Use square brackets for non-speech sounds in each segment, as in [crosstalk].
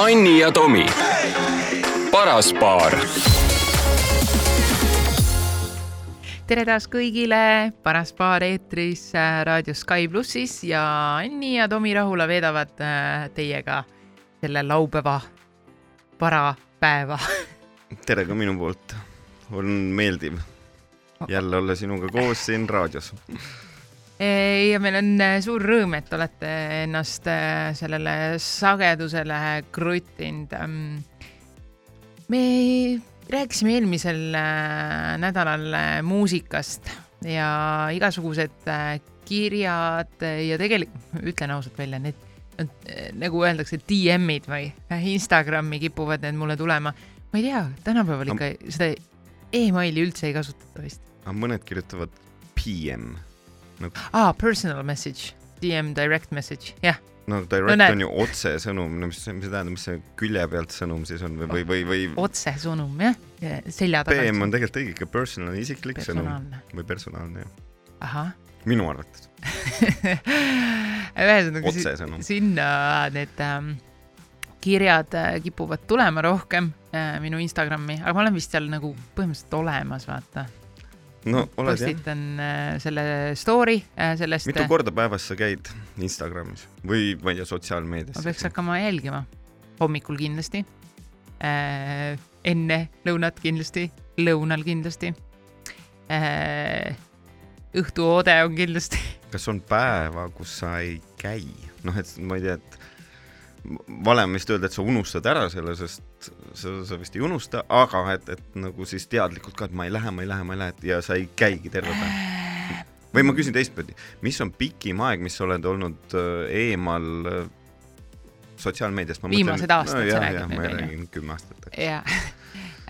Anni ja Tomi, paras paar tere taas kõigile, paras paar eetris äh, raadio Sky plussis ja Anni ja Tomi Rahula veedavad äh, teiega selle laupäeva parapäeva. [laughs] tere ka minu poolt, on meeldiv jälle olla sinuga koos siin raadios. Ja meil on äh, suur rõõm, et olete ennast sellele sagedusele kruttinud. Me rääkisime eelmisel äh, nädalal äh, muusikast ja igasugused äh, kirjad ja tegelikult, ütlen ausalt välja, need nagu öeldakse, DM-id või Instagrami kipuvad need mulle tulema. ma ei tea, tänapäeval ikka seda emaili üldse ei kasutata vist. aga mõned kirjutavad PM nagu.... aa, personal message, DM direct message, jah. No direct no, on ju otsesõnum, no mis, mis see tähendab, mis see külje pealt sõnum siis on või, või, või, või? otsesõnum jah, selja taga. PM on tegelikult õige, ikka personal, isiklik sõnum. Või personaalne jah. ahah. minu arvates. [laughs] Ühesõnaga sinna need ähm, kirjad äh, kipuvad tulema rohkem äh, minu Instagrami, aga ma olen vist seal nagu põhimõtteliselt olemas, vaata no postitan jah. Äh, selle story äh, sellest. mitu korda päevas sa käid Instagramis või ma ei tea, sotsiaalmeedias? ma peaks hakkama jälgima. hommikul kindlasti äh,, enne lõunat kindlasti, lõunal kindlasti äh,. õhtuoode on kindlasti. [laughs] kas on päeva, kus sa ei käi? noh, et ma ei tea, et valem vist öelda, et sa unustad ära selle, sest sa, sa vist ei unusta, aga et, et nagu siis teadlikult ka, et ma ei lähe, ma ei lähe, ma ei lähe ja sa ei käigi terve päev. või ma küsin teistpidi, mis on pikim aeg, mis sa oled olnud äh, eemal äh, sotsiaalmeediast? viimased aastad no,, sa räägid nüüd, on ju? kümme aastat. jaa,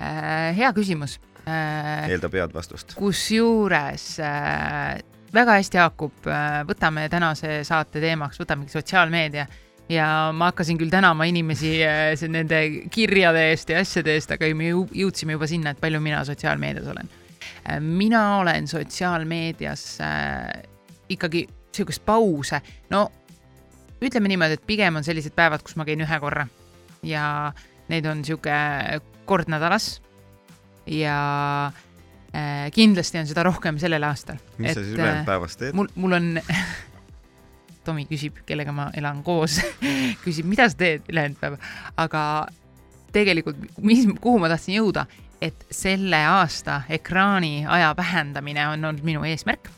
äh, hea küsimus. eeldab head vastust. kusjuures väga hästi haakub, võtame tänase saate teemaks, võtamegi sotsiaalmeedia ja ma hakkasin küll tänama inimesi äh, nende kirjade eest ja asjade eest, aga me jõudsime juba sinna, et palju mina sotsiaalmeedias olen. Äh, mina olen sotsiaalmeedias äh, ikkagi sihukest pause, no ütleme niimoodi, et pigem on sellised päevad, kus ma käin ühe korra ja neid on sihuke kord nädalas ja kindlasti on seda rohkem sellel aastal. mis et, sa siis ülejäänud päevast teed? mul, mul on [laughs] Tomi küsib, kellega ma elan koos [laughs] küsib, mida sa teed ülejäänud päeva, aga tegelikult, mis, kuhu ma tahtsin jõuda, et selle aasta ekraani aja vähendamine on olnud minu eesmärk.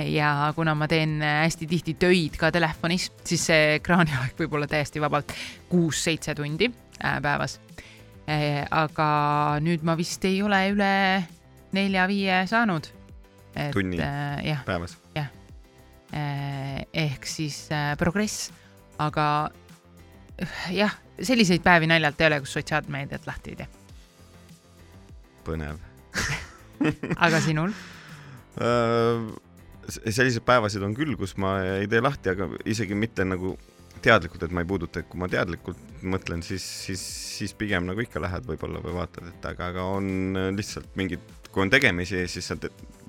ja kuna ma teen hästi tihti töid ka telefonis, siis see ekraaniaeg võib olla täiesti vabalt kuus-seitse tundi äh, päevas. Äh, aga nüüd ma vist ei ole üle nelja-viie saanud. tunni äh, päevas? jah ehk siis eh, progress, aga eh, jah, selliseid päevi naljalt ei ole, kus sotsiaalmeediat lahti ei tee. põnev [laughs] aga sinul uh,? selliseid päevasid on küll, kus ma ei tee lahti, aga isegi mitte nagu teadlikult, et ma ei puuduta, et kui ma teadlikult mõtlen, siis, siis, siis pigem nagu ikka lähed võib-olla või vaatad, et aga, aga on lihtsalt mingid, kui on tegemisi, siis sa,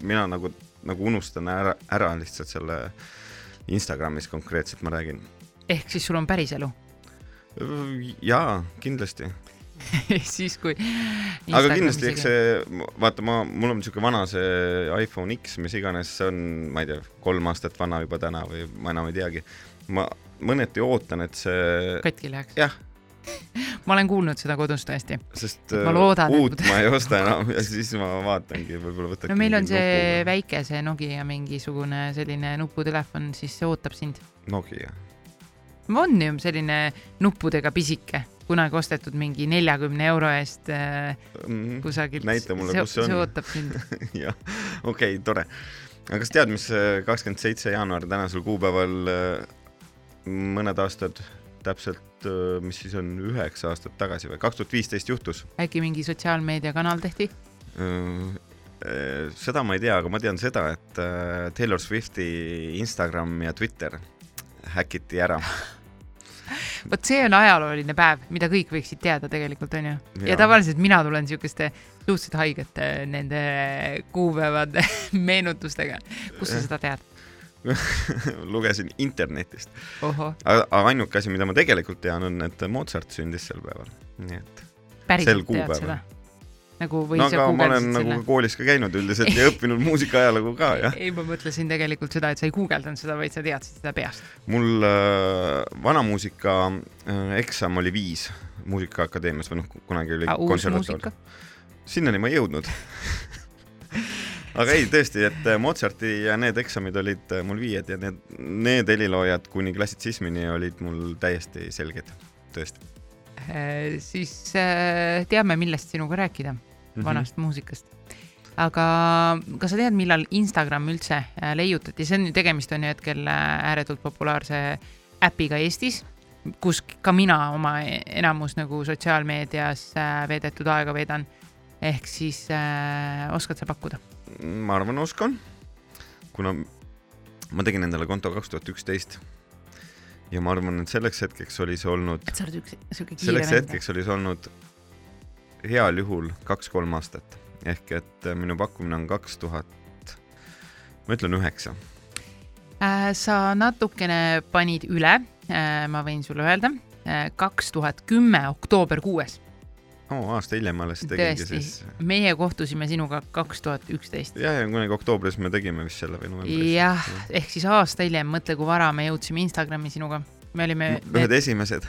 mina nagu nagu unustan ära, ära lihtsalt selle Instagramis konkreetselt ma räägin. ehk siis sul on päris elu? jaa, kindlasti [laughs] siis kui. aga kindlasti, eks see, vaata, ma, mul on niisugune vana see iPhone X, mis iganes see on, ma ei tea, kolm aastat vana juba täna või ma enam ei teagi. ma mõneti ootan, et see. katki läheks? jah ma olen kuulnud seda kodus tõesti. sest ma loodan, uut et... ma ei osta enam ja siis ma vaatangi, võib-olla võtaks. no meil on see nupu. väike, see Nokia mingisugune selline nuputelefon, siis see ootab sind. Nokia? on ju selline nuppudega pisike, kunagi ostetud mingi neljakümne euro eest äh, -hmm. kusagilt. näita mulle, kus see on. see ootab sind [laughs] jah, okei okay,, tore. aga kas tead, mis äh, kakskümmend seitse jaanuar tänasel kuupäeval äh, mõned aastad täpselt, mis siis on üheksa aastat tagasi või kaks tuhat viisteist juhtus. äkki mingi sotsiaalmeediakanal tehti? Seda ma ei tea, aga ma tean seda, et Taylor Swifti Instagram ja Twitter häkiti ära [laughs] vot see on ajalooline päev, mida kõik võiksid teada tegelikult onju. ja tavaliselt mina tulen siukeste suhteliselt haigete nende kuupäevade [laughs] meenutustega. kust sa seda tead? [laughs] lugesin internetist. aga aga ainuke asi, mida ma tegelikult tean, on, et Mozart sündis sel päeval, nii et. Sel kuupäeval. seda? nagu või no sa aga ma olen guugeldasid nagu selle? koolis ka käinud üldiselt ja õppinud muusika ajalugu ka, jah. ei, ma mõtlesin tegelikult seda, et sa ei guugeldanud seda, vaid sa teadsid seda peast. mul äh, vanamuusika äh, eksam oli viis Muusikaakadeemias või noh, kunagi oli konservatoor sinnani ma ei jõudnud [laughs] aga ei, tõesti, et äh, Mozarti ja need eksamid olid äh, mul viied ja need, need heliloojad kuni klassitsismini olid mul täiesti selged, tõesti Äh, siis teame, millest sinuga rääkida, Mhm. vanast muusikast. aga kas sa tead, millal Instagram üldse leiutati, see on ju, tegemist on ju hetkel ääretult populaarse äpiga Eestis, kus ka mina oma enamus nagu sotsiaalmeedias veedetud aega veedan. ehk siis äh, oskad sa pakkuda? Ma arvan, oskan, kuna ma tegin endale konto kaks tuhat üksteist. Ja ma arvan, et selleks hetkeks oli see olnud, selleks hetkeks oli see olnud heal juhul kaks-kolm aastat. Ehk et äh, minu pakkumine on kaks tuhat, ma ütlen üheksa. Äh, sa natukene panid üle, ma võin sulle öelda, kaks tuhat kümme oktoober kuues. oo, aasta hiljem alles tõesti siis. meie kohtusime sinuga kaks tuhat üksteist. jah, ja kunagi oktoobris me tegime vist selle või novembris. jah, ehk siis aasta hiljem, mõtle, kui vara me jõudsime Instagrami sinuga. me olime, ühed esimesed.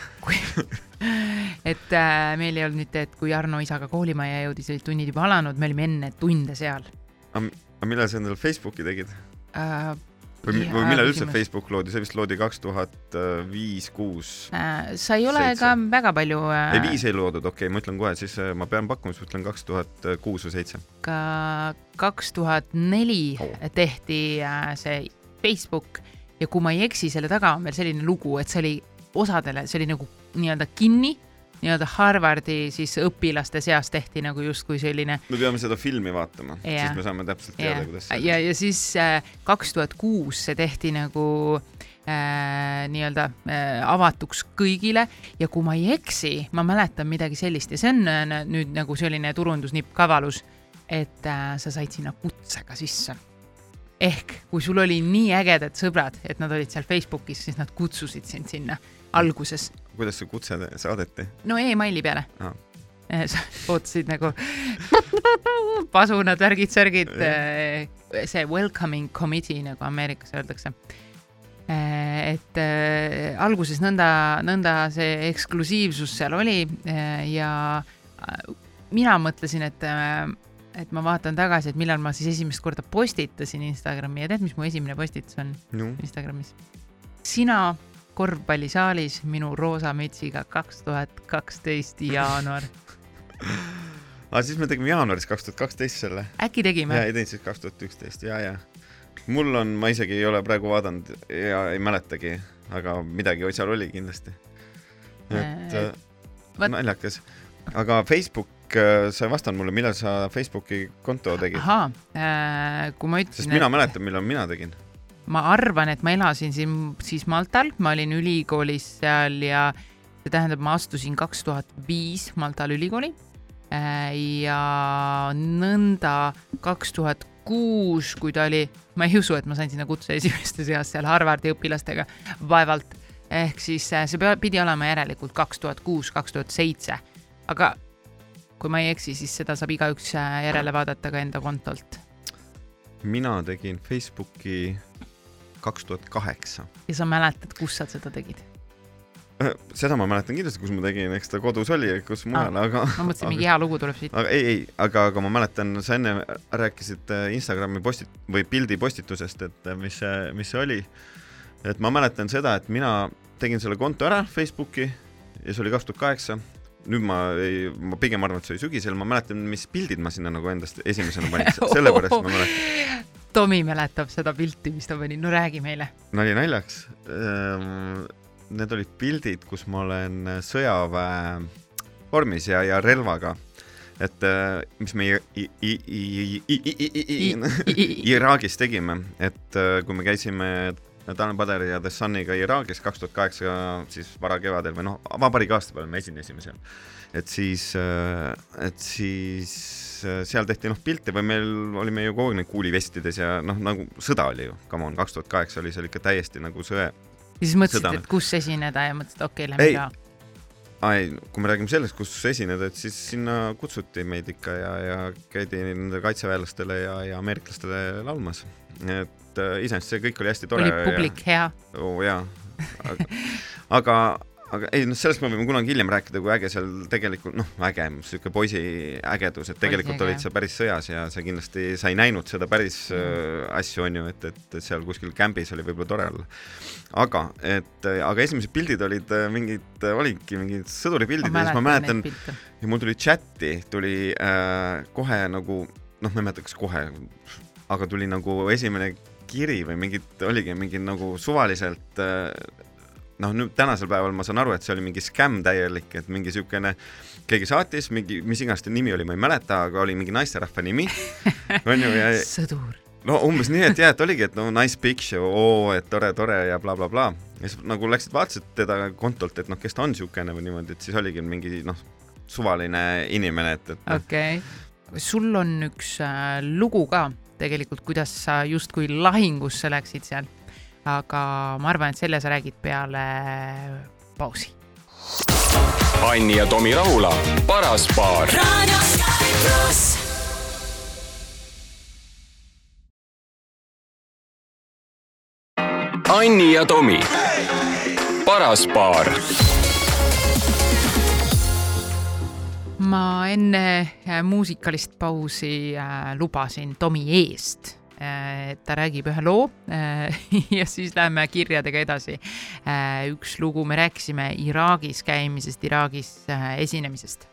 [laughs] et äh, meil ei olnud mitte, et kui Arno isaga koolimajja jõudis, olid tunnid juba alanud, me olime enne tunde seal aga millal sa endale Facebooki tegid? äh,. Või, või millal üldse. Facebook loodi, see vist loodi kaks tuhat viis, kuus. Äh, sa ei ole Seitse. ka väga palju äh, ei, viis ei loodud, okei okay,, ma ütlen kohe, siis äh, ma pean pakkuma, siis ma ütlen kaks tuhat kuus või seitse. ka kaks tuhat neli Oh. tehti äh, see Facebook ja kui ma ei eksi, selle taga on veel selline lugu, et see oli osadele, see oli nagu nii-öelda kinni, nii-öelda Harvardi siis õpilaste seas tehti nagu justkui selline me peame seda filmi vaatama, Jah. siis me saame täpselt teada, kuidas, ja, ja siis kaks tuhat kuus see tehti nagu äh, nii-öelda äh, avatuks kõigile. Ja kui ma ei eksi, ma mäletan midagi sellist. Ja see on äh, nüüd nagu selline turundusnipp kavalus, et äh, sa said sinna kutsega sisse. ehk kui sul oli nii ägedad sõbrad, et nad olid seal Facebookis, siis nad kutsusid sind sinna alguses, kuidas see kutse saadeti? no emaili peale. Eh, sa ootasid nagu [laughs] pasunad, värgid, särgid, see welcoming committee nagu Ameerikas öeldakse. et äh, alguses nõnda, nõnda see eksklusiivsus seal oli eh, ja äh, mina mõtlesin, et, et ma vaatan tagasi, et millal ma siis esimest korda postitasin Instagrami ja tead, mis mu esimene postitus on no Instagramis? sina korvpallisaalis minu roosa mütsiga kaks tuhat kaksteist jaanuar. aga siis me tegime jaanuaris kaks tuhat kaksteist selle. äkki tegime ja? ei teinud siis kaks tuhat üksteist, ja, ja. mul on, ma isegi ei ole praegu vaadanud ja ei mäletagi, aga midagi seal oli kindlasti. et Äh, äh, vaat- naljakas. aga Facebook, sa ei vastanud mulle, millal sa Facebooki konto tegid? ahaa, kui ma sest ütlesin, mina mäletan, millal mina tegin. Ma arvan, et ma elasin siin siis Maltal, ma olin ülikoolis seal ja see tähendab, ma astusin kaks tuhat viis Maltal ülikooli ja nõnda kaks tuhat kuus, kui ta oli, ma ei usu, et ma sain sinna kutse esimeste seas seal Harvardi õpilastega, vaevalt. ehk siis äh, see pidi olema järelikult kaks tuhat kuus, kaks tuhat seitse, aga kui ma ei eksi, siis seda saab igaüks äh, järele vaadata ka enda kontolt mina tegin Facebooki kaks tuhat kaheksa. ja sa mäletad, kus sa seda tegid? seda ma mäletan kindlasti, kus ma tegin, eks ta kodus oli, kus mujal, aga ma mõtlesin, mingi hea lugu tuleb siit. aga ei, ei, aga, aga ma mäletan, sa enne rääkisid äh, Instagrami postit- või pildi postitusest, et äh, mis see, mis see oli. et ma mäletan seda, et mina tegin selle konto ära Facebooki ja see oli kaks tuhat kaheksa. nüüd ma ei, ma pigem arvan, et see oli sügisel, ma mäletan, mis pildid ma sinna nagu endast esimesena panin, [laughs] sellepärast ma mäletan. Tomi mäletab seda pilti, mis ta pani, no räägi meile. nali naljaks. Ehm, need olid pildid, kus ma olen sõjaväe vormis ja, ja relvaga. et eh, mis me Iraagis tegime, et eh, kui me käisime Tanel Padari ja The Suniga Iraagis kaks tuhat kaheksa, siis varakevadel või noh, vabariigi aastapäeval me esinesime seal et siis, et siis seal tehti noh pilte või meil olime ju kogu aeg kuulivestides ja noh, nagu sõda oli ju, come on, kaks tuhat kaheksa oli seal ikka täiesti nagu sõe. ja siis mõtlesid, et kus esineda ja mõtlesid, okei okay,, lähme ka ei, kui me räägime sellest, kus esineda, et siis sinna kutsuti meid ikka ja, ja käidi nendele kaitseväelastele ja, ja ameeriklastele laulmas. et äh, iseenesest see kõik oli hästi tore. oli publik ja... hea? oo oh, jaa. aga, aga ei noh, sellest me võime kunagi hiljem rääkida, kui äge seal tegelikult noh, äge, sihuke poisi ägedus, et tegelikult poisi olid sa päris sõjas ja sa kindlasti, sa ei näinud seda päris mm. äh, asju, on ju, et, et seal kuskil kämbis oli võib-olla tore olla. aga, et aga esimesed pildid olid äh, mingid, äh, olidki mingid sõduripildid ja siis ma mäletan, ja mul tuli chati, tuli äh, kohe nagu noh, ma ei mäleta, kas kohe, aga tuli nagu esimene kiri või mingid, oligi mingi nagu suvaliselt äh, noh, nüüd tänasel päeval ma saan aru, et see oli mingi skämm täielik, et mingi siukene, keegi saatis mingi, mis iganes ta nimi oli, ma ei mäleta, aga oli mingi naisterahva nimi, [laughs] onju ja. sõdur. no umbes nii, et jah, et oligi, et no nice picture, oo, et tore, tore ja blablabla bla, bla. ja siis nagu läksid, vaatasid teda kontolt, et noh, kes ta on siukene või niimoodi, et siis oligi mingi noh, suvaline inimene, et, et. Noh. okei okay., sul on üks äh, lugu ka tegelikult, kuidas sa justkui lahingusse läksid seal aga ma arvan, et selle sa räägid peale pausi. Anni ja Tomi Rahula, paras paar. Anni ja Tomi, paras paar ma enne muusikalist pausi äh, lubasin Tomi eest ta räägib ühe loo äh, [laughs] ja siis läheme kirjadega edasi. Äh, üks lugu, me rääkisime Iraagis käimisest, Iraagis esinemisest.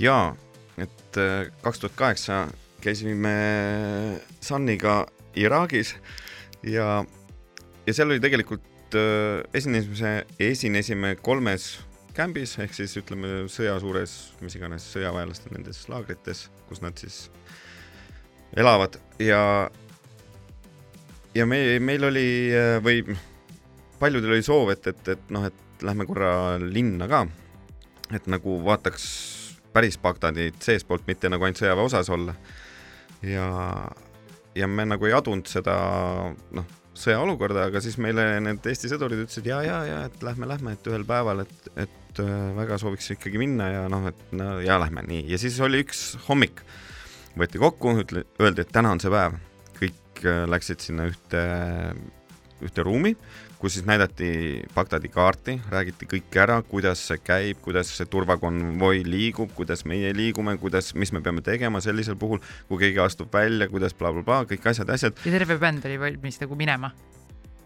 jaa, et kaks tuhat kaheksa käisime Sunniga Iraagis ja, ja seal oli tegelikult esinemise, esinesime kolmes kämbis ehk siis ütleme sõja suures, mis iganes sõjaväelaste nendes laagrites, kus nad siis elavad ja ja me, meil oli või paljudel oli soov, et, et, et noh, et lähme korra linna ka, et nagu vaataks päris Bagdadit seestpoolt, mitte nagu ainult sõjaväe osas olla. ja, ja me nagu ei adunud seda noh, sõjaolukorda, aga siis meile need Eesti sõdurid ütlesid ja, ja, ja et lähme, lähme, et ühel päeval, et, et äh, väga sooviks ikkagi minna ja noh, et no ja lähme nii. Ja siis oli üks hommik, võeti kokku, ütle, öeldi, et täna on see päev kõik äh, läksid sinna ühte, ühte ruumi, kus siis näidati Bagdadi kaarti, räägiti kõik ära, kuidas see käib, kuidas see turvakonvoi liigub, kuidas meie liigume, kuidas, mis me peame tegema sellisel puhul, kui keegi astub välja, kuidas blablabla bla, bla, kõik asjad, asjad. ja terve bänd oli valmis nagu minema?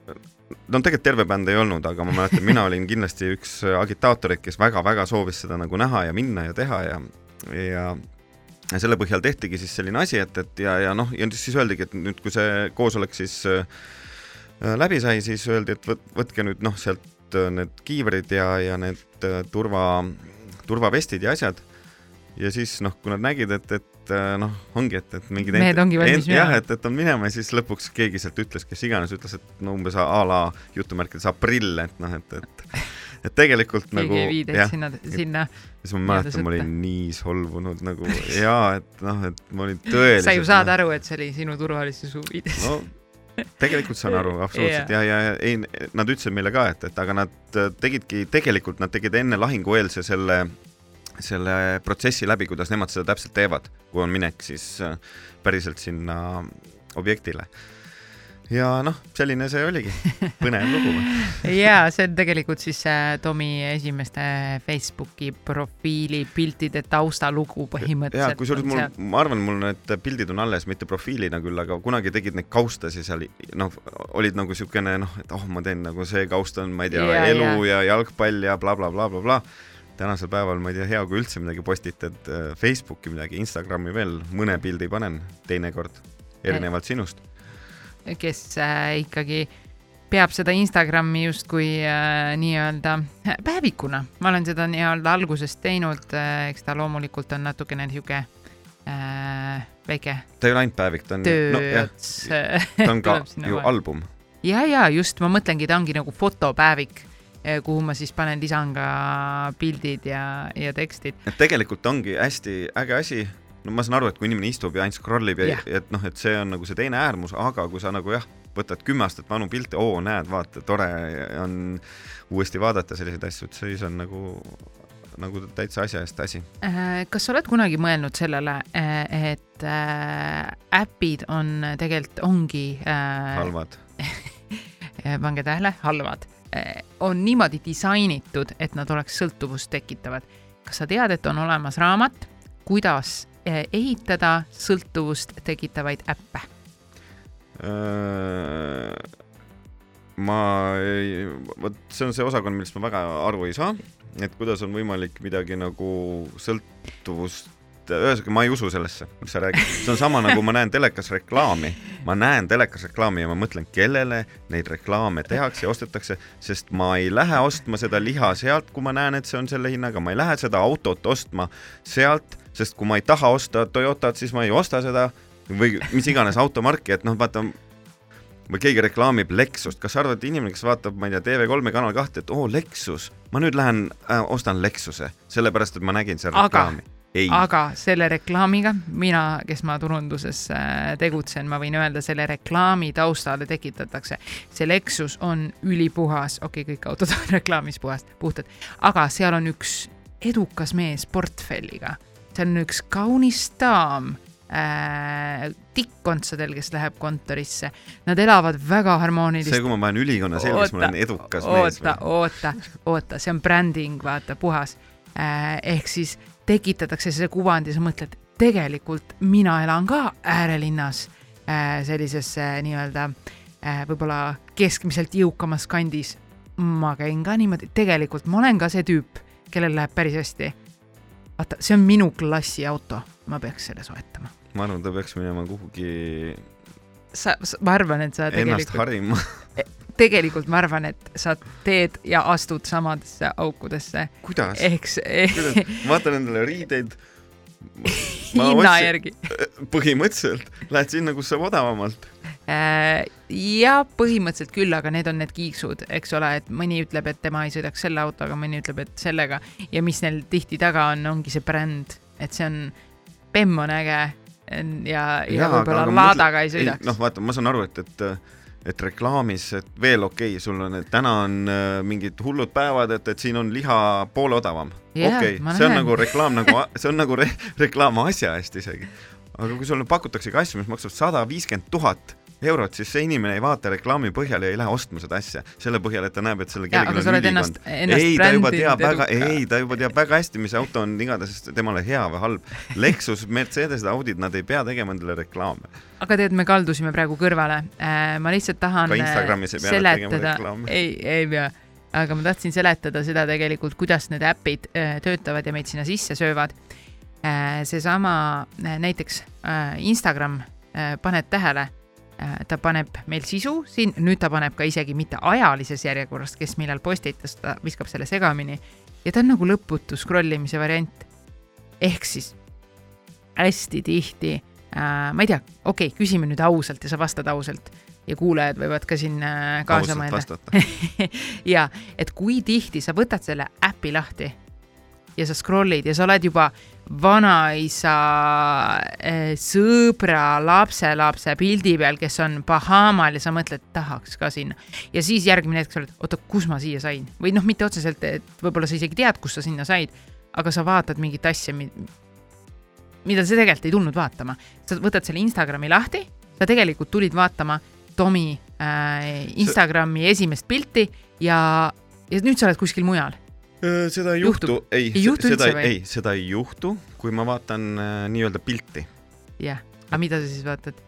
no tegelikult terve bänd ei olnud, aga ma mäletan, mina olin kindlasti üks agitaatoreid, kes väga-väga soovis seda nagu näha ja minna ja teha ja, ja ja selle põhjal tehtigi siis selline asi, et, et ja, ja noh, ja siis öeldigi, et nüüd, kui see koosolek siis äh, läbi sai, siis öeldi, et võt, võtke nüüd noh, sealt äh, need kiivrid ja, ja need äh, turva, turvavestid ja asjad. ja siis noh, kui nad nägid, et, et äh, noh, ongi, et, et mingid mehed ongi valmis minema. jah, et, et on minema ja siis lõpuks keegi sealt ütles, kes iganes ütles, et no umbes a la jutumärkides aprill, et noh, et, et et tegelikult keegi nagu. keegi ei vii teid sinna, sinna. siis ma mäletan, ma olin nii solvunud nagu ja et noh, et ma olin tõeliselt. sa ju saad aru, et see oli sinu turvalisuse huvides no, tegelikult saan aru, absoluutselt yeah. ja, ja ei, nad ütlesid meile ka, et, et aga nad tegidki, tegelikult nad tegid enne lahingueelse selle, selle protsessi läbi, kuidas nemad seda täpselt teevad, kui on minek siis äh, päriselt sinna objektile ja noh, selline see oligi, [laughs] põnev lugu ja see on tegelikult siis äh, Tomi esimeste Facebooki profiili piltide taustalugu põhimõtteliselt. ja kusjuures mul, ma arvan, mul need pildid on alles, mitte profiilina küll, aga kunagi tegid neid kaustasi seal, noh, olid nagu siukene noh, et oh, ma teen nagu see kaust on, ma ei tea, elu ja, ja jalgpall ja blablabla bla, bla, bla. tänasel päeval ma ei tea, hea kui üldse midagi postitad äh, Facebooki midagi, Instagrami veel mõne pildi panen teinekord, erinevalt sinust kes äh, ikkagi peab seda Instagrami justkui äh, nii-öelda äh, päevikuna. ma olen seda nii-öelda algusest teinud äh,, eks ta loomulikult on natukene niisugune äh, väike. ta ei ole ainult päevik, ta on. no,. ta on ka ju vahel. album. ja, ja just ma mõtlengi, ta ongi nagu fotopäevik, kuhu ma siis panen, lisan ka pildid ja, ja tekstid. et tegelikult ongi hästi äge asi, no ma saan aru, et kui inimene istub ja ainult scroll ib ja, ja et noh, et see on nagu see teine äärmus, aga kui sa nagu jah, võtad kümme aastat vanu pilte, oo näed, vaata, tore on uuesti vaadata selliseid asju, et siis on nagu, nagu täitsa asja eest asi. Äh, kas sa oled kunagi mõelnud sellele, et äh, äpid on tegelikult, ongi äh, halvad. [laughs] pange tähele, halvad, on niimoodi disainitud, et nad oleks sõltuvust tekitavad. kas sa tead, et on olemas raamat, kuidas ehitada sõltuvust tekitavaid äppe? ma ei, vot see on see osakond, millest ma väga aru ei saa, et kuidas on võimalik midagi nagu sõltuvust ühesõnaga ma ei usu sellesse, mis sa räägid, see on sama nagu ma näen telekas reklaami, ma näen telekas reklaami ja ma mõtlen, kellele neid reklaame tehakse ja ostetakse, sest ma ei lähe ostma seda liha sealt, kui ma näen, et see on selle hinnaga, ma ei lähe seda autot ostma sealt, sest kui ma ei taha osta Toyotat, siis ma ei osta seda või mis iganes automarki, et noh, vaata või keegi reklaamib Lexust, kas sa arvad, et inimene, kes vaatab, ma ei tea, TV3 Kanal kahte, et oo Lexus, ma nüüd lähen äh, ostan Lexuse, sellepärast et ma nägin seal reklaami. Aga selle reklaamiga, mina, kes ma turunduses tegutsen, ma võin öelda, selle reklaami taustale tekitatakse. see Lexus on ülipuhas, okei okay,, kõik autod on [laughs] reklaamis puhast, puhtad, aga seal on üks edukas mees portfelliga, seal on üks kaunis daam äh, tikkontsadel, kes läheb kontorisse, nad elavad väga harmoonilist see, kui ma panen ülikonna selga, siis ma olen edukas mees oota, oota, oota, see on bränding, vaata, puhas. Äh,. ehk siis tekitatakse see kuvand ja sa mõtled, tegelikult mina elan ka äärelinnas äh, sellises nii-öelda äh, võib-olla keskmiselt jõukamas kandis. ma käin ka niimoodi, tegelikult ma olen ka see tüüp, kellel läheb päris hästi. vaata, see on minu klassi auto, ma peaks selle soetama. ma arvan, ta peaks minema kuhugi sa, ma arvan, et sa ennast tegelikult, harima. [laughs] tegelikult ma arvan, et sa teed ja astud samadesse aukudesse kuidas? see kuidas, vaatan endale riideid. [laughs] hinna järgi. [laughs] põhimõtteliselt lähed sinna, kus saab odavamalt. Äh, ja põhimõtteliselt küll, aga need on need kiiksud, eks ole, et mõni ütleb, et tema ei sõidaks selle autoga, mõni ütleb, et sellega ja mis neil tihti taga on, ongi see bränd, et see on, bemm on äge ja, ja võib-olla laadaga ei sõidaks. noh, vaata, ma saan aru, et, et et reklaamis, et veel okei okay,, sul on, et täna on äh, mingid hullud päevad, et, et siin on liha poole odavam. Okei see on nagu reklaam nagu, see on nagu re reklaam asja eest isegi. aga kui sulle pakutaksegi asju, mis maksavad sada viiskümmend tuhat eurot, siis see inimene ei vaata reklaami põhjal ja ei lähe ostma seda asja selle põhjal, et ta näeb, et selle kellelgi on ülikond. ei, ta juba teab väga, ei, ta juba teab väga hästi, mis auto on igatahes temale hea või halb. Lexus, Mercedesed, Audid, nad ei pea tegema endale reklaame. aga tead, me kaldusime praegu kõrvale. ma lihtsalt tahan tegema seletada, ei, ei pea, aga ma tahtsin seletada seda tegelikult, kuidas need äpid äh, töötavad ja meid sinna sisse söövad. seesama äh, näiteks äh, Instagram, paned tähele, ta paneb meil sisu siin, nüüd ta paneb ka isegi mitte ajalises järjekorras, kes millal postitas, ta viskab selle segamini ja ta on nagu lõputu scroll imise variant. ehk siis hästi tihti äh,, ma ei tea, okei okay,, küsime nüüd ausalt ja sa vastad ausalt ja kuulajad võivad ka siin äh, kaasa mõelda. [laughs] ja et kui tihti sa võtad selle äpi lahti ja sa scroll'id ja sa oled juba vanaisa äh, sõbra lapselapse pildi peal, kes on Bahamal ja sa mõtled, tahaks ka sinna. ja siis järgmine hetk sa oled, oota, kus ma siia sain või noh, mitte otseselt, et võib-olla sa isegi tead, kus sa sinna said, aga sa vaatad mingit asja, mida sa tegelikult ei tulnud vaatama. sa võtad selle Instagrami lahti, sa tegelikult tulid vaatama Tomi äh, Instagrami esimest pilti ja, ja nüüd sa oled kuskil mujal. Seda ei juhtu, ei, Ei seda või? ei, seda ei juhtu, kui ma vaatan äh, nii-öelda pilti. jah, aga mida sa siis vaatad?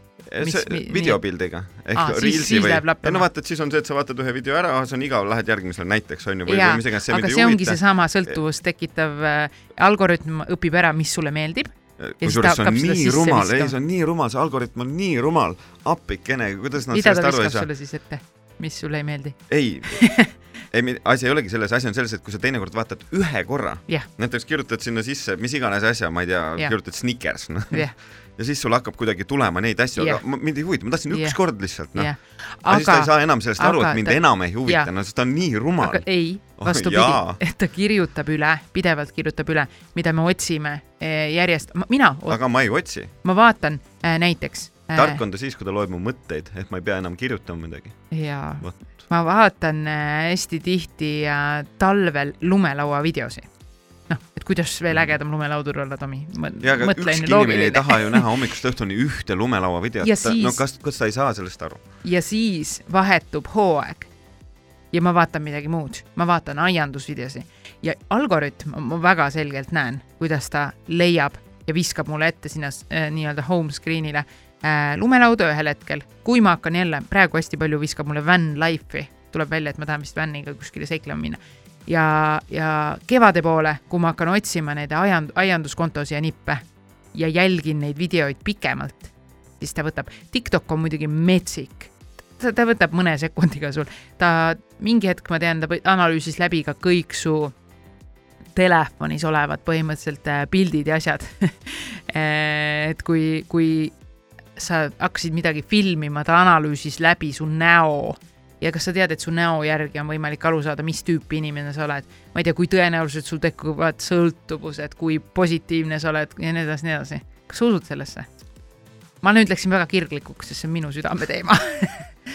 Mis- mi- videopildiga ehk siis- Reelsi või no vaata, et siis on see, et sa vaatad ühe video ära, see on igav, lähed järgmisele näiteks on ju, või, või mis, iganes, see aga see ei ongi seesama sõltuvust tekitav äh, algoritm õpib ära, mis sulle meeldib. ta kusjuures see on nii rumal, ei see on nii rumal, see algoritm on nii rumal, appikene, kuidas nad mida sellest ta aru ei viskab saa. sulle siis ette, mis sulle ei meeldi? ei [laughs] [laughs] ei, asi ei olegi selles, asi on selles, et kui sa teinekord vaatad ühe korra, jah, näiteks kirjutad sinna sisse mis iganes asja, ma ei tea Jah., kirjutad Snickers, noh. jah, ja siis sul hakkab kuidagi tulema neid asju, Jah. aga mind ei huvita, ma tahtsin Jah. üks kord lihtsalt, noh. jah. aga siis ta ei saa enam sellest aru, aga et mind ta- enam ei huvita jah., no sest ta on nii rumal ei, Oh, vastupidi oh,, et ta kirjutab üle, pidevalt kirjutab üle, mida me otsime eh, järjest, mina, aga ma ei otsi. ma vaatan äh, näiteks tark on ta siis, kui ta loeb mu mõtteid, et ma ei pea enam kirjutama midagi. ja Vot. ma vaatan äh, hästi tihti äh, talvel lumelaua videosi. noh, et kuidas veel ägedam lumelaudur olla, Tomi. ja aga ükski inimene ei taha ju näha hommikust õhtuni ühte lumelaua videot Ja. no siis- kas, kas ta ei saa sellest aru? ja siis vahetub hooaeg ja ma vaatan midagi muud, ma vaatan aiandusvideosi ja algoritm, ma väga selgelt näen, kuidas ta leiab ja viskab mulle ette sinna äh, nii-öelda home screen'ile äh, lumelauda ühel hetkel, kui ma hakkan jälle, praegu hästi palju viskab mulle van life'i, tuleb välja, et ma tahan vist van'iga kuskile seiklema minna. ja, ja kevade poole, kui ma hakkan otsima neid aiand-, aianduskontosid ja nippe ja jälgin neid videoid pikemalt, siis ta võtab, TikTok on muidugi metsik ta, ta võtab mõne sekundiga sul, ta mingi hetk ma tean, ta analüüsis läbi ka kõik su telefonis olevad põhimõtteliselt äh, pildid ja asjad. [laughs] et kui, kui sa hakkasid midagi filmima, ta analüüsis läbi su näo ja kas sa tead, et su näo järgi on võimalik aru saada, mis tüüpi inimene sa oled. ma ei tea, kui tõenäoliselt sul tekivad sõltuvused, kui positiivne sa oled ja nii edasi, nii edasi. kas sa usud sellesse? ma nüüd läksin väga kirglikuks, sest see on minu südameteema.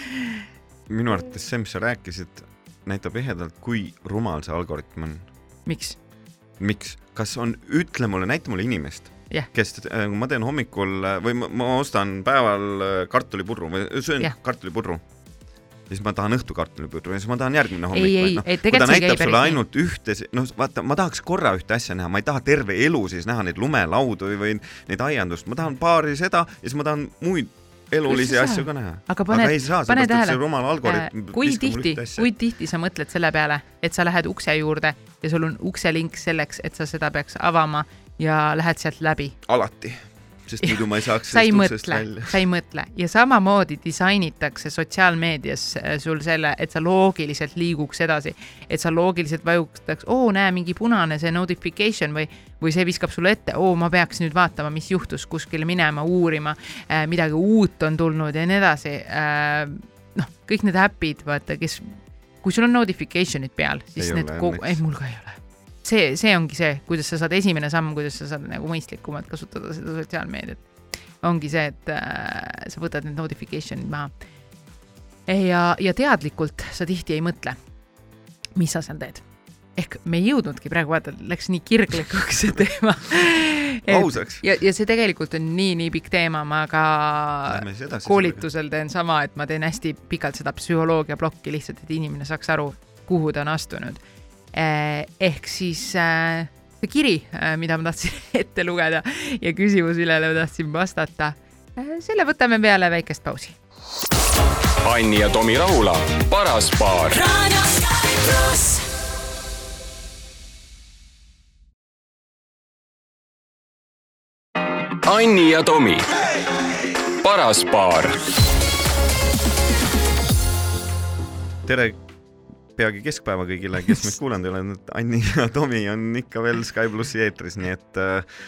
[laughs] minu arvates see, mis sa rääkisid, näitab ehedalt, kui rumal see algoritm on. miks? miks, kas on, ütle mulle, näita mulle inimest Jah. kes, kui ma teen hommikul äh, või ma, ma ostan päeval äh, kartulipurru või söön Jah. kartulipurru, siis ma tahan õhtu kartulipurru ja siis ma tahan järgmine hommik ei, ei noh, ei tegelikult see ei käi päris nii. ainult ühte, noh vaata, ma tahaks korra ühte asja näha, ma ei taha terve elu siis näha neid lumelaudu või, või neid aiandust, ma tahan paari seda ja siis ma tahan muid elulisi asju ka näha. aga pane aga, ei saa, pane tähele, kui tihti kui tihti sa mõtled selle peale, et sa lähed ukse juurde ja sul on ukselink selleks, et sa seda peaks avama ja lähed sealt läbi. alati, sest muidu ma ei saaks sa ei mõtle välja., sa ei mõtle ja samamoodi disainitakse sotsiaalmeedias äh, sul selle, et sa loogiliselt liiguks edasi, et sa loogiliselt vajutaks, oo näe mingi punane see notification või, või see viskab sulle ette, oo ma peaks nüüd vaatama, mis juhtus, kuskile minema uurima, midagi uut on tulnud ja nii edasi. noh, kõik need äpid, vaata, kes, kui sul on notification'id peal, siis Ei need kogu, ei mul ka ei ole see, see ongi see, kuidas sa saad, esimene samm, kuidas sa saad nagu mõistlikumalt kasutada seda sotsiaalmeediat. ongi see, et äh, sa võtad need notification'id maha. ja, ja teadlikult sa tihti ei mõtle, mis sa seal teed. ehk me ei jõudnudki praegu vaata, läks nii kirglikuks see teema. [laughs] ausaks. ja, ja see tegelikult on nii-nii pikk teema, ma ka koolitusel teen sama, et ma teen hästi pikalt seda psühholoogia plokki lihtsalt, et inimene saaks aru, kuhu ta on astunud. Ehk siis äh, see kiri, mida ma tahtsin [laughs] ette lugeda ja küsimus, millele ma tahtsin vastata, selle võtame peale väikest pausi. Anni ja Tomi Rahula, paras paar. Anni ja Tomi, paras paar. tere, peagi keskpäeva kõigile, kes meid kuulanud ei ole, Anni ja Tomi on ikka veel Sky plussi eetris, nii et äh,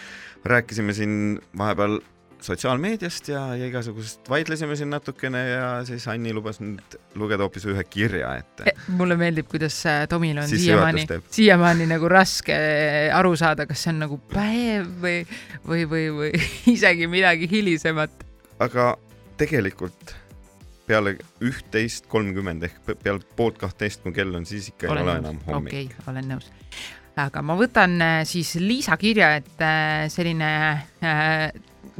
rääkisime siin vahepeal sotsiaalmeediast ja, ja igasugusest vaidlesime siin natukene ja siis Anni lubas nüüd lugeda hoopis ühe kirja ette. mulle meeldib, kuidas äh, Tomil on siiamaani siiamaani nagu raske aru saada, kas see on nagu päev või, või, või, või [laughs] isegi midagi hilisemat. aga tegelikult peale üht-teist kolmkümmend ehk pe- peale poolt kahtteist, kui kell on, siis ikka ei ole enam hommik okei okay,, olen nõus. aga ma võtan äh, siis Liisa kirja, et äh, selline,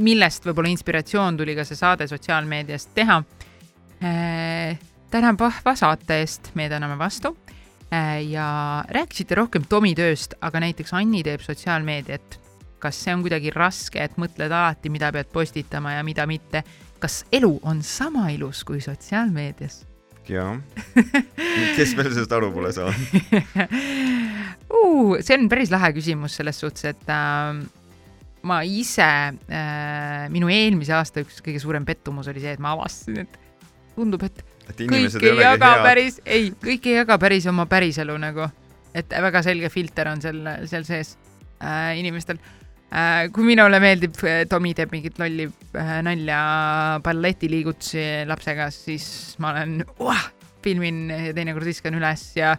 millest võib-olla inspiratsioon tuli ka see saade sotsiaalmeediast teha. tänan vahva saate eest, me täname vastu. ja rääkisite rohkem Tomi tööst, aga näiteks Anni teeb sotsiaalmeediat. kas see on kuidagi raske, et mõtled alati, mida pead postitama ja mida mitte? Kas elu on sama ilus kui sotsiaalmeedias? jaa. kes veel sellest aru pole saanud? uh,. see on päris lahe küsimus selles suhtes, et äh, ma ise äh,, minu eelmise aasta üks kõige suurem pettumus oli see, et ma avastasin, et tundub, et et kõik ei jaga head. päris, ei, kõik ei jaga päris oma päriselu nagu, et väga selge filter on seal, seal sees äh, inimestel. Kui minule meeldib, Tomi teeb mingit lolli äh, nalja balletiliigutusi lapsega, siis ma olen uh,, filmin teinekord viskan üles ja,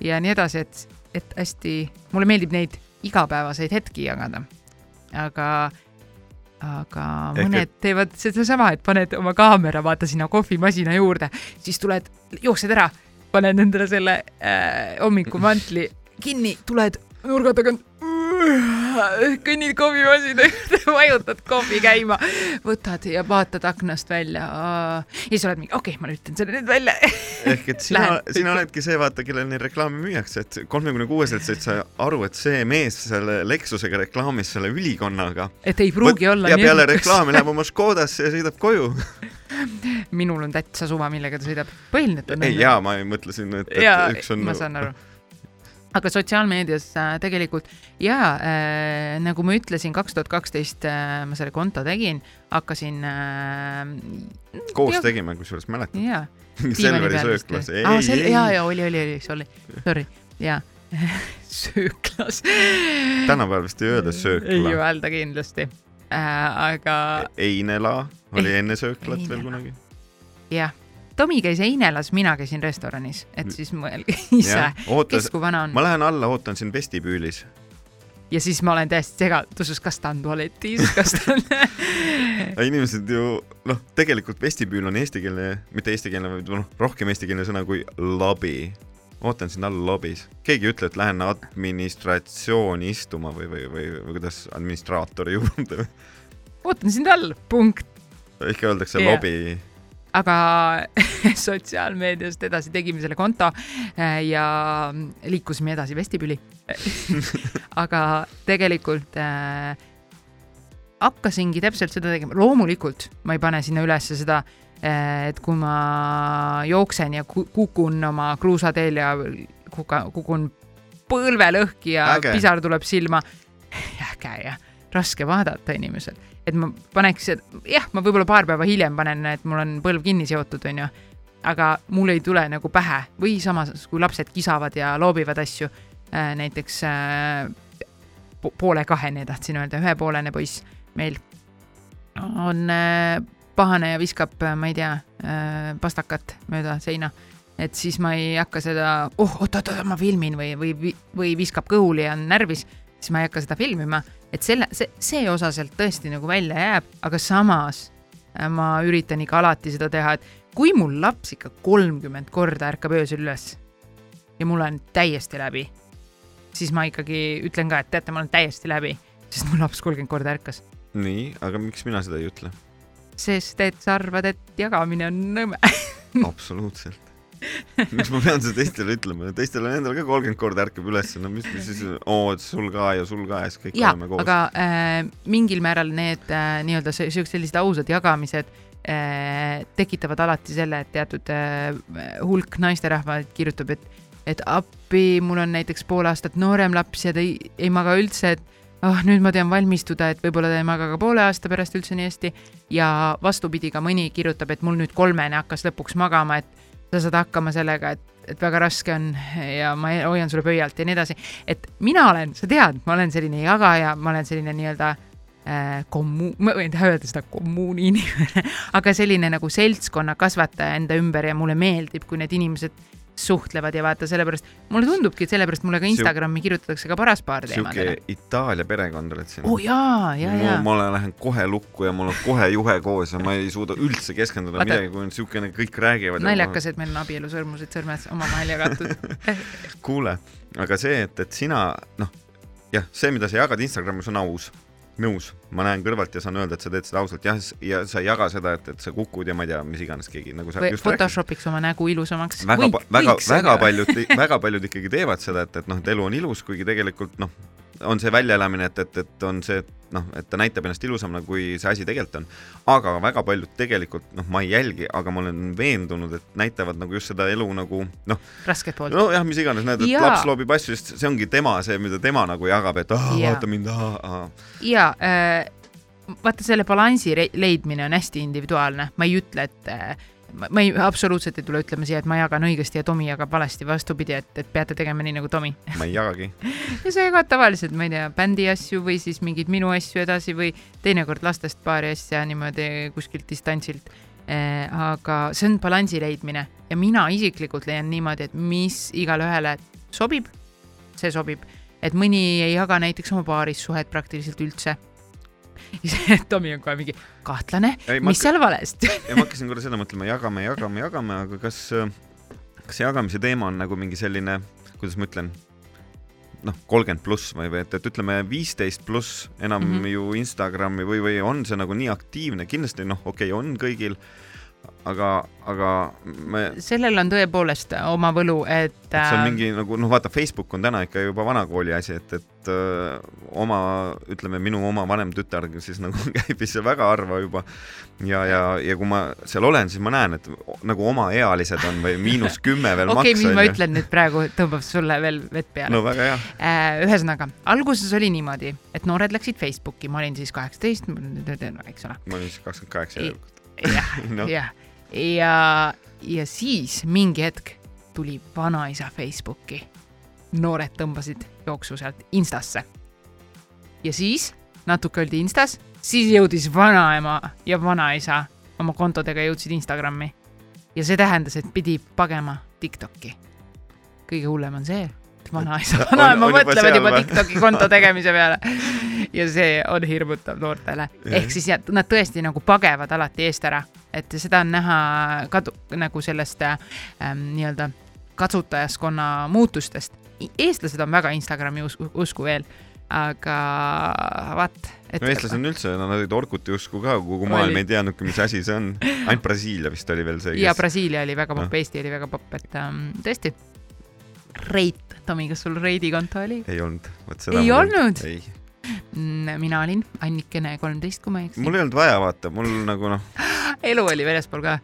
ja nii edasi, et, et hästi, mulle meeldib neid igapäevaseid hetki jagada. aga, aga Ehk mõned et... teevad sedasama, et paned oma kaamera, vaata sinna kohvimasina juurde, siis tuled, jooksed ära, paned endale selle äh, hommikumantli kinni, tuled nurga tagant, kõnnid kohvimasina juurde, [laughs] vajutad kohvi käima, võtad ja vaatad aknast välja. ja siis oled mingi, okei okay,, ma lülitan selle nüüd välja. [laughs] ehk et sina sina oledki see, vaata, kellel neid reklaame müüakse, et kolmekümne kuueselt said sa aru, et see mees selle Lexusega reklaamis selle ülikonnaga. et ei pruugi olla ja peale reklaami läheb oma Škodasse ja sõidab koju. [laughs] minul on täitsa suva, millega ta sõidab. põhiline, et on ei, jaa, ma ei mõtle siin, et, ja et üks on ma saan aru. Aga sotsiaalmeedias äh, tegelikult ja äh, nagu ma ütlesin, kaks tuhat kaksteist äh, ma selle konto tegin, hakkasin äh,. koos jah. tegime, kusjuures mäletad? jaa, [laughs] Selveri sööklas. ei, aa, ei, sel-, ei jaa, jaa, oli, oli, oli, sorry, sorry, jaa. [laughs] sööklas. tänapäeval vist ei öelda ei söökla. öelda kindlasti äh,. aga Einela oli enne sööklat veel Einela. kunagi. jah, Tomi käis Einelas, mina käisin restoranis, et siis mõelge [laughs] ise, kes, kui vana on ma. lähen alla, ootan sind vestibüülis. ja siis ma olen täiesti segaduses, kas ta on tualetis, kas ta on [laughs] inimesed ju noh, tegelikult vestibüül on eestikeelne, mitte eestikeelne, vaid noh, rohkem eestikeelne sõna kui lobi. ootan sind all lobis. keegi ei ütle, et lähen administratsiooni istuma või, või, või, või kuidas administraatori juurde. ootan sind all, punkt. ikka öeldakse yeah. lobi. Aga [laughs] sotsiaalmeediast edasi tegime selle konto äh, ja liikusime edasi vestibüüli. [laughs] aga tegelikult äh, hakkasingi täpselt seda tegema, loomulikult ma ei pane sinna ülesse seda, et kui ma jooksen ja ku- kukun oma kruusateel ja kuka, kukun põlve lõhki ja Äge. pisar tuleb silma. [laughs] äge ja raske vaadata inimesel, et ma paneks, jah, ma võib-olla paar päeva hiljem panen, et mul on põlv kinni seotud, onju. aga mul ei tule nagu pähe või samas, kui lapsed kisavad ja loobivad asju, näiteks äh, po- poole kahene tahtsin öelda, ühepoolene poiss meil on äh, pahane ja viskab, ma ei tea, pastakat mööda seina. et siis ma ei hakka seda, oh oot-oot-oot, ma filmin või, või, või viskab kõhuli ja on närvis, siis ma ei hakka seda filmima, et selle, see, see osa sealt tõesti nagu välja jääb, aga samas äh, ma üritan ikka alati seda teha, et kui mul laps ikka kolmkümmend korda ärkab öösel üles ja mul on täiesti läbi, siis ma ikkagi ütlen ka, et teate, ma olen täiesti läbi, sest mu laps kolmkümmend korda ärkas. nii, aga miks mina seda ei ütle? sest et sa arvad, et jagamine on nõme. [laughs] absoluutselt. Miks ma pean seda teistele ütlema, teistel on endal ka kolmkümmend korda ärkab üles, no mis, mis siis, oo, sul ka ja sul ka ja siis kõik ja oleme, koos. aga äh, mingil määral need äh, nii-öelda siuksed sellised ausad jagamised äh, tekitavad alati selle, et teatud äh, hulk naisterahvaid kirjutab, et, et appi, mul on näiteks pool aastat noorem laps ja ta ei, ei maga üldse, et ah oh,, nüüd ma tean valmistuda, et võib-olla ta ei maga ka poole aasta pärast üldse nii hästi. Ja vastupidi ka mõni kirjutab, et mul nüüd kolmene hakkas lõpuks magama, et sa saad hakkama sellega, et, et väga raske on ja ma hoian sulle pöialt ja nii edasi. et mina olen, sa tead, ma olen selline jagaja, ma olen selline nii-öelda äh, kommu-, ma võin taha öelda seda kommuuni [laughs] inimene, aga selline nagu seltskonna kasvataja enda ümber ja mulle meeldib, kui need inimesed suhtlevad ja vaata, sellepärast mulle tundubki, et sellepärast mulle ka Instagrami kirjutatakse ka paraspaar sihuke teemadele. Itaalia perekond oled siin oo oh, jaa, jaa, jaa. ma lähen kohe lukku ja mul on kohe juhe koos ja ma ei suuda üldse keskenduda Vaata- midagi, kui on siukene, kõik räägivad. naljakas, et meil on abielusõrmused sõrmed omavahel jagatud. [laughs] kuule, aga see, et, et sina noh, jah, see, mida sa jagad Instagramis on aus, nõus, ma näen kõrvalt ja saan öelda, et sa teed seda ausalt, jah, ja sa ei jaga seda, et, et sa kukud ja ma ei tea, mis iganes keegi nagu sa või. Photoshopiks oma nägu ilusamaks. väga, väga, väga. paljud, väga paljud ikkagi teevad seda, et, et noh, et elu on ilus, kuigi tegelikult noh, on see väljaelamine, et, et, et on see noh, et ta näitab ennast ilusamana, kui see asi tegelikult on. aga väga paljud tegelikult noh, ma ei jälgi, aga ma olen veendunud, et näitavad nagu just seda elu nagu noh, rasket poolt. nojah, mis iganes, näed, et Jaa. laps loobib asju, sest see ongi tema see, mida tema nagu jagab, et ah, vaata mind, ah, ja äh, vaata, selle balansi leidmine on hästi individuaalne, ma ei ütle, et äh, ma ei, absoluutselt ei tule ütlema siia, et ma jagan õigesti ja Tomi jagab valesti, vastupidi, et, et peate tegema nii nagu Tomi. [laughs] ma ei jagagi. ja sa jagad tavaliselt, ma ei tea, bändi asju või siis mingeid minu asju edasi või teinekord lastest paari asja niimoodi kuskilt distantsilt eh,. aga see on balansi leidmine ja mina isiklikult leian niimoodi, et mis igale ühele sobib, see sobib, et mõni ei jaga näiteks oma paarissuhet praktiliselt üldse. [laughs] Tomi on kohe mingi kahtlane, mis seal valesti [laughs] ja ma hakkasin korra seda mõtlema, jagame, jagame, jagame, aga kas, kas see jagamise teema on nagu mingi selline, kuidas ma ütlen, noh, kolmkümmend pluss või, või et, et ütleme viisteist pluss enam mm. -hmm. ju Instagrami või, või on see nagu nii aktiivne, kindlasti noh, okei okay,, on kõigil, aga, aga me, sellel on tõepoolest oma võlu, et. et see on mingi nagu noh, vaata, Facebook on täna ikka juba vanakooli asi, et, et öö, oma, ütleme minu oma vanem tütar siis nagu [laughs] käib seal väga harva juba. Ja, ja, ja kui ma seal olen, siis ma näen, et nagu omaealised on või miinus kümme veel [laughs] okei okay,, maks mis ma ütlen nüüd praegu, tõmbab sulle veel vett peale. No väga hea, Äh, ühesõnaga, alguses oli niimoodi, et noored läksid Facebooki, ma olin siis kaheksateist, eks ole. ma olin siis kakskümmend kaheksa järelikult. jah, [laughs] jah, ja, ja siis mingi hetk tuli vanaisa Facebooki. Noored tõmbasid jooksu sealt Instasse. ja siis natuke oldi Instas, siis jõudis vanaema ja vanaisa oma kontodega jõudsid Instagrami. ja see tähendas, et pidi pagema Tiktoki. kõige hullem on see, et vanaisa, vanaema mõtlevad juba? Tiktoki konto tegemise peale. ja see on hirmutav noortele, ehk siis nad tõesti nagu pagevad alati eest ära, et seda on näha kadu- nagu sellest ähm, nii-öelda kasutajaskonna muutustest. Eestlased on väga Instagrami usku, usku veel, aga vaat, et no eestlased on üldse, nad olid Orkuti usku ka, kogu maailm ei teadnudki, mis asi see on. ainult Brasiilia vist oli veel see, ja Brasiilia oli väga popp Noh., Eesti oli väga popp, et ähm, tõesti. Reit, Tomi, kas sul Reidi konto oli? ei olnud, Ei olnud? ei, mina olin Annikene kolmteist, kui ma ei eksi mul. ei olnud vaja vaata, mul nagu noh, elu oli väljaspool ka.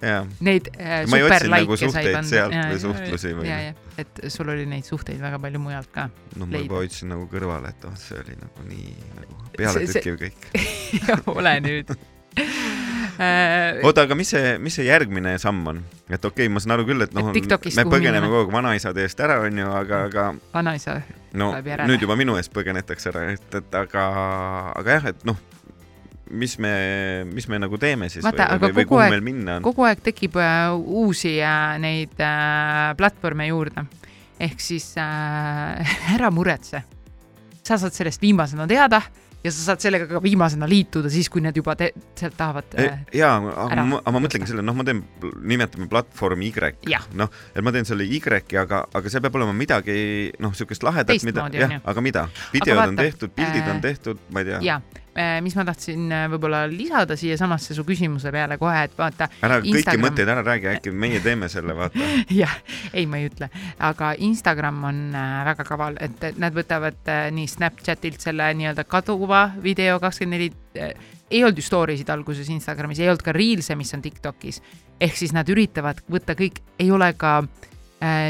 Neid äh, otsinud nagu superlaike sai panna. sealt või suhtlusi või- ja, ja, et sul oli neid suhteid väga palju mujalt ka. no ma juba hoidsin nagu kõrvale, et oh, see oli nagu nii nagu See- pealetükkiv kõik. [laughs] ole nüüd äh,. oota, aga mis see, mis see järgmine samm on? et okei okay,, ma saan aru küll, et noh me põgeneme kogu aeg vanaisade eest ära, onju, aga, aga vanaisa, no Läheb järele. nüüd juba minu eest põgenetakse ära, et, et aga, aga jah, et noh, mis me, mis me nagu teeme siis Vaata, või, aga või, kuhu aeg- meil minna on? kogu aeg tekib äh, uusi äh, neid äh, platvorme juurde. ehk siis äh, [laughs] ära muretse. sa saad sellest viimasena teada ja sa saad sellega ka viimasena liituda siis, kui need juba te sealt tahavad äh,. jaa, aga ma, aga ma mõtlengi selle, noh, ma teen, nimetame platvormi Y noh, et ma teen selle Y-i, aga, aga seal peab olema midagi, noh, niisugust lahedat, mida, on jah aga mida? videod on vaata, tehtud, pildid äh, on tehtud, ma ei tea, ja mis ma tahtsin äh, võib-olla lisada siiasamasse su küsimuse peale kohe, et vaata, ära kõiki Instagram- mõtteid ära räägi, äkki meie teeme selle, vaata. [laughs] jah, ei, ma ei ütle, aga Instagram on äh, väga kaval, et nad võtavad nii Snapchatilt selle nii-öelda kaduva video kakskümmend neli, ei olnud ju story sid alguses Instagramis, ei olnud ka Reels'e, mis on Tiktokis. ehk siis nad üritavad võtta kõik, ei ole ka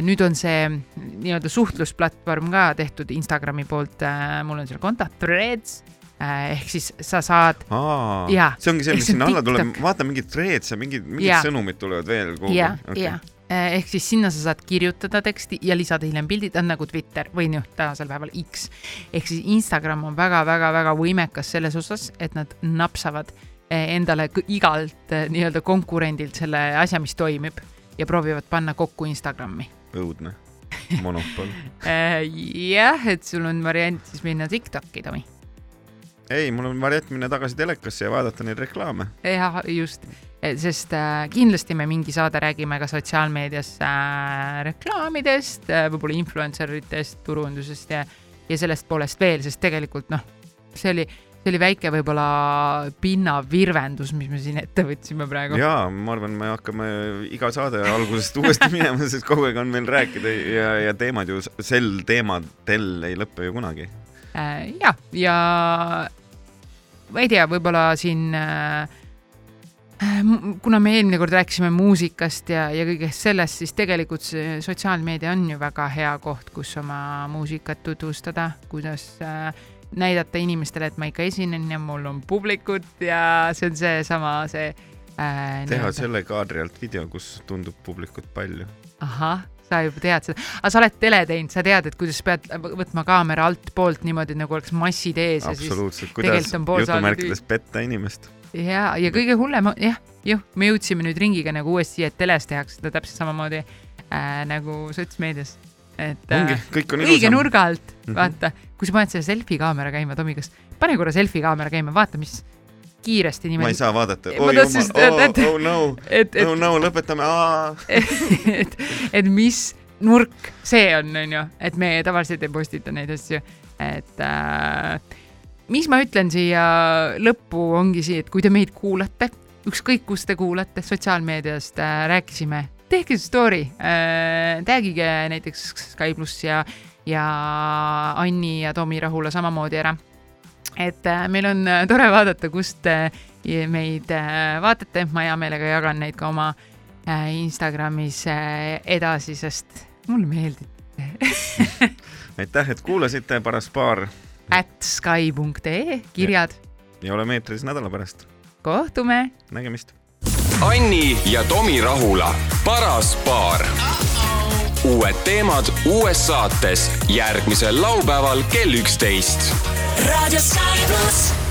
nüüd on see nii-öelda suhtlusplatvorm ka tehtud Instagrami poolt mul on seal konto Threads ehk siis sa saad aa Jaa., see ongi see, mis sinna alla tuleb vaata mingid threads ja mingid, mingid Jaa. sõnumid tulevad veel kuhugi ja, ja ehk siis sinna sa saad kirjutada teksti ja lisada hiljem pildid, on nagu Twitter või noh, tänasel päeval X. ehk siis Instagram on väga-väga-väga võimekas selles osas, et nad napsavad eh, endale igalt nii-öelda konkurendilt selle asja, mis toimib ja proovivad panna kokku Instagrami. õudne monopol. [laughs] jah, et sul on variant siis minna Tiktoki, Tomi. ei, mul on variant minna tagasi telekasse ja vaadata neid reklaame. jah, just, sest äh, kindlasti me mingi saade räägime ka sotsiaalmeedias äh, reklaamidest äh,, võib-olla influencer itest, turundusest ja, ja sellest poolest veel, sest tegelikult noh, see oli, see oli väike võib-olla pinnavirvendus, mis me siin ette võtsime praegu. jaa, ma arvan, me hakkame iga saade algusest uuesti [laughs] minema, sest kogu aeg on meil rääkida ja, ja teemad ju sel teemadel ei lõpe ju kunagi. äh,. ja, ja ma ei tea, võib-olla siin äh, kuna me eelmine kord rääkisime muusikast ja, ja kõigest sellest, siis tegelikult see sotsiaalmeedia on ju väga hea koht, kus oma muusikat tutvustada, kuidas äh, näidata inimestele, et ma ikka esinen ja mul on publikut ja see on seesama, see äh,. teha selle kaadri alt video, kus tundub publikut palju. ahah, sa juba tead seda, aga sa oled tele teinud, sa tead, et kuidas pead võtma kaamera altpoolt niimoodi, nagu oleks massid ees absoluutselt, kuidas jutumärkides petta inimest. ja, ja kõige hullem, jah, jah, me jõudsime nüüd ringiga nagu uuesti et teles tehakse seda täpselt samamoodi äh, nagu sotsmeedias. et ongi äh,, kõik on õige nurga alt mm, Mhm. -hmm. vaata, kui sa paned selle selfie kaamera käima, Tomi, kas pane korra selfie kaamera käima, vaata, mis kiiresti ma ei niimoodi, saa vaadata. Tahtsin just öelda, et- oh no, et, et oh no, lõpetame. [laughs] et, et mis nurk see on, onju, et me tavaliselt ei postita neid asju, et äh, mis ma ütlen siia lõppu ongi see, et kui te meid kuulate, ükskõik kus te kuulate, sotsiaalmeediast äh, rääkisime, tehke story äh,, tagige näiteks Sky pluss ja, ja Anni ja Tomi Rahula samamoodi ära. Et äh, meil on äh, tore vaadata, kust äh, meid vaatate, ma hea meelega jagan neid ka oma Instagramis edasi, sest mulle meeldib. [laughs] aitäh, et kuulasite, paras paar at sky.ee kirjad, ja oleme eetris nädala pärast. kohtume nägemist. Anni ja Tomi Rahula, paras paar. uued teemad uues saates järgmisel laupäeval kell üksteist raadio Sky pluss.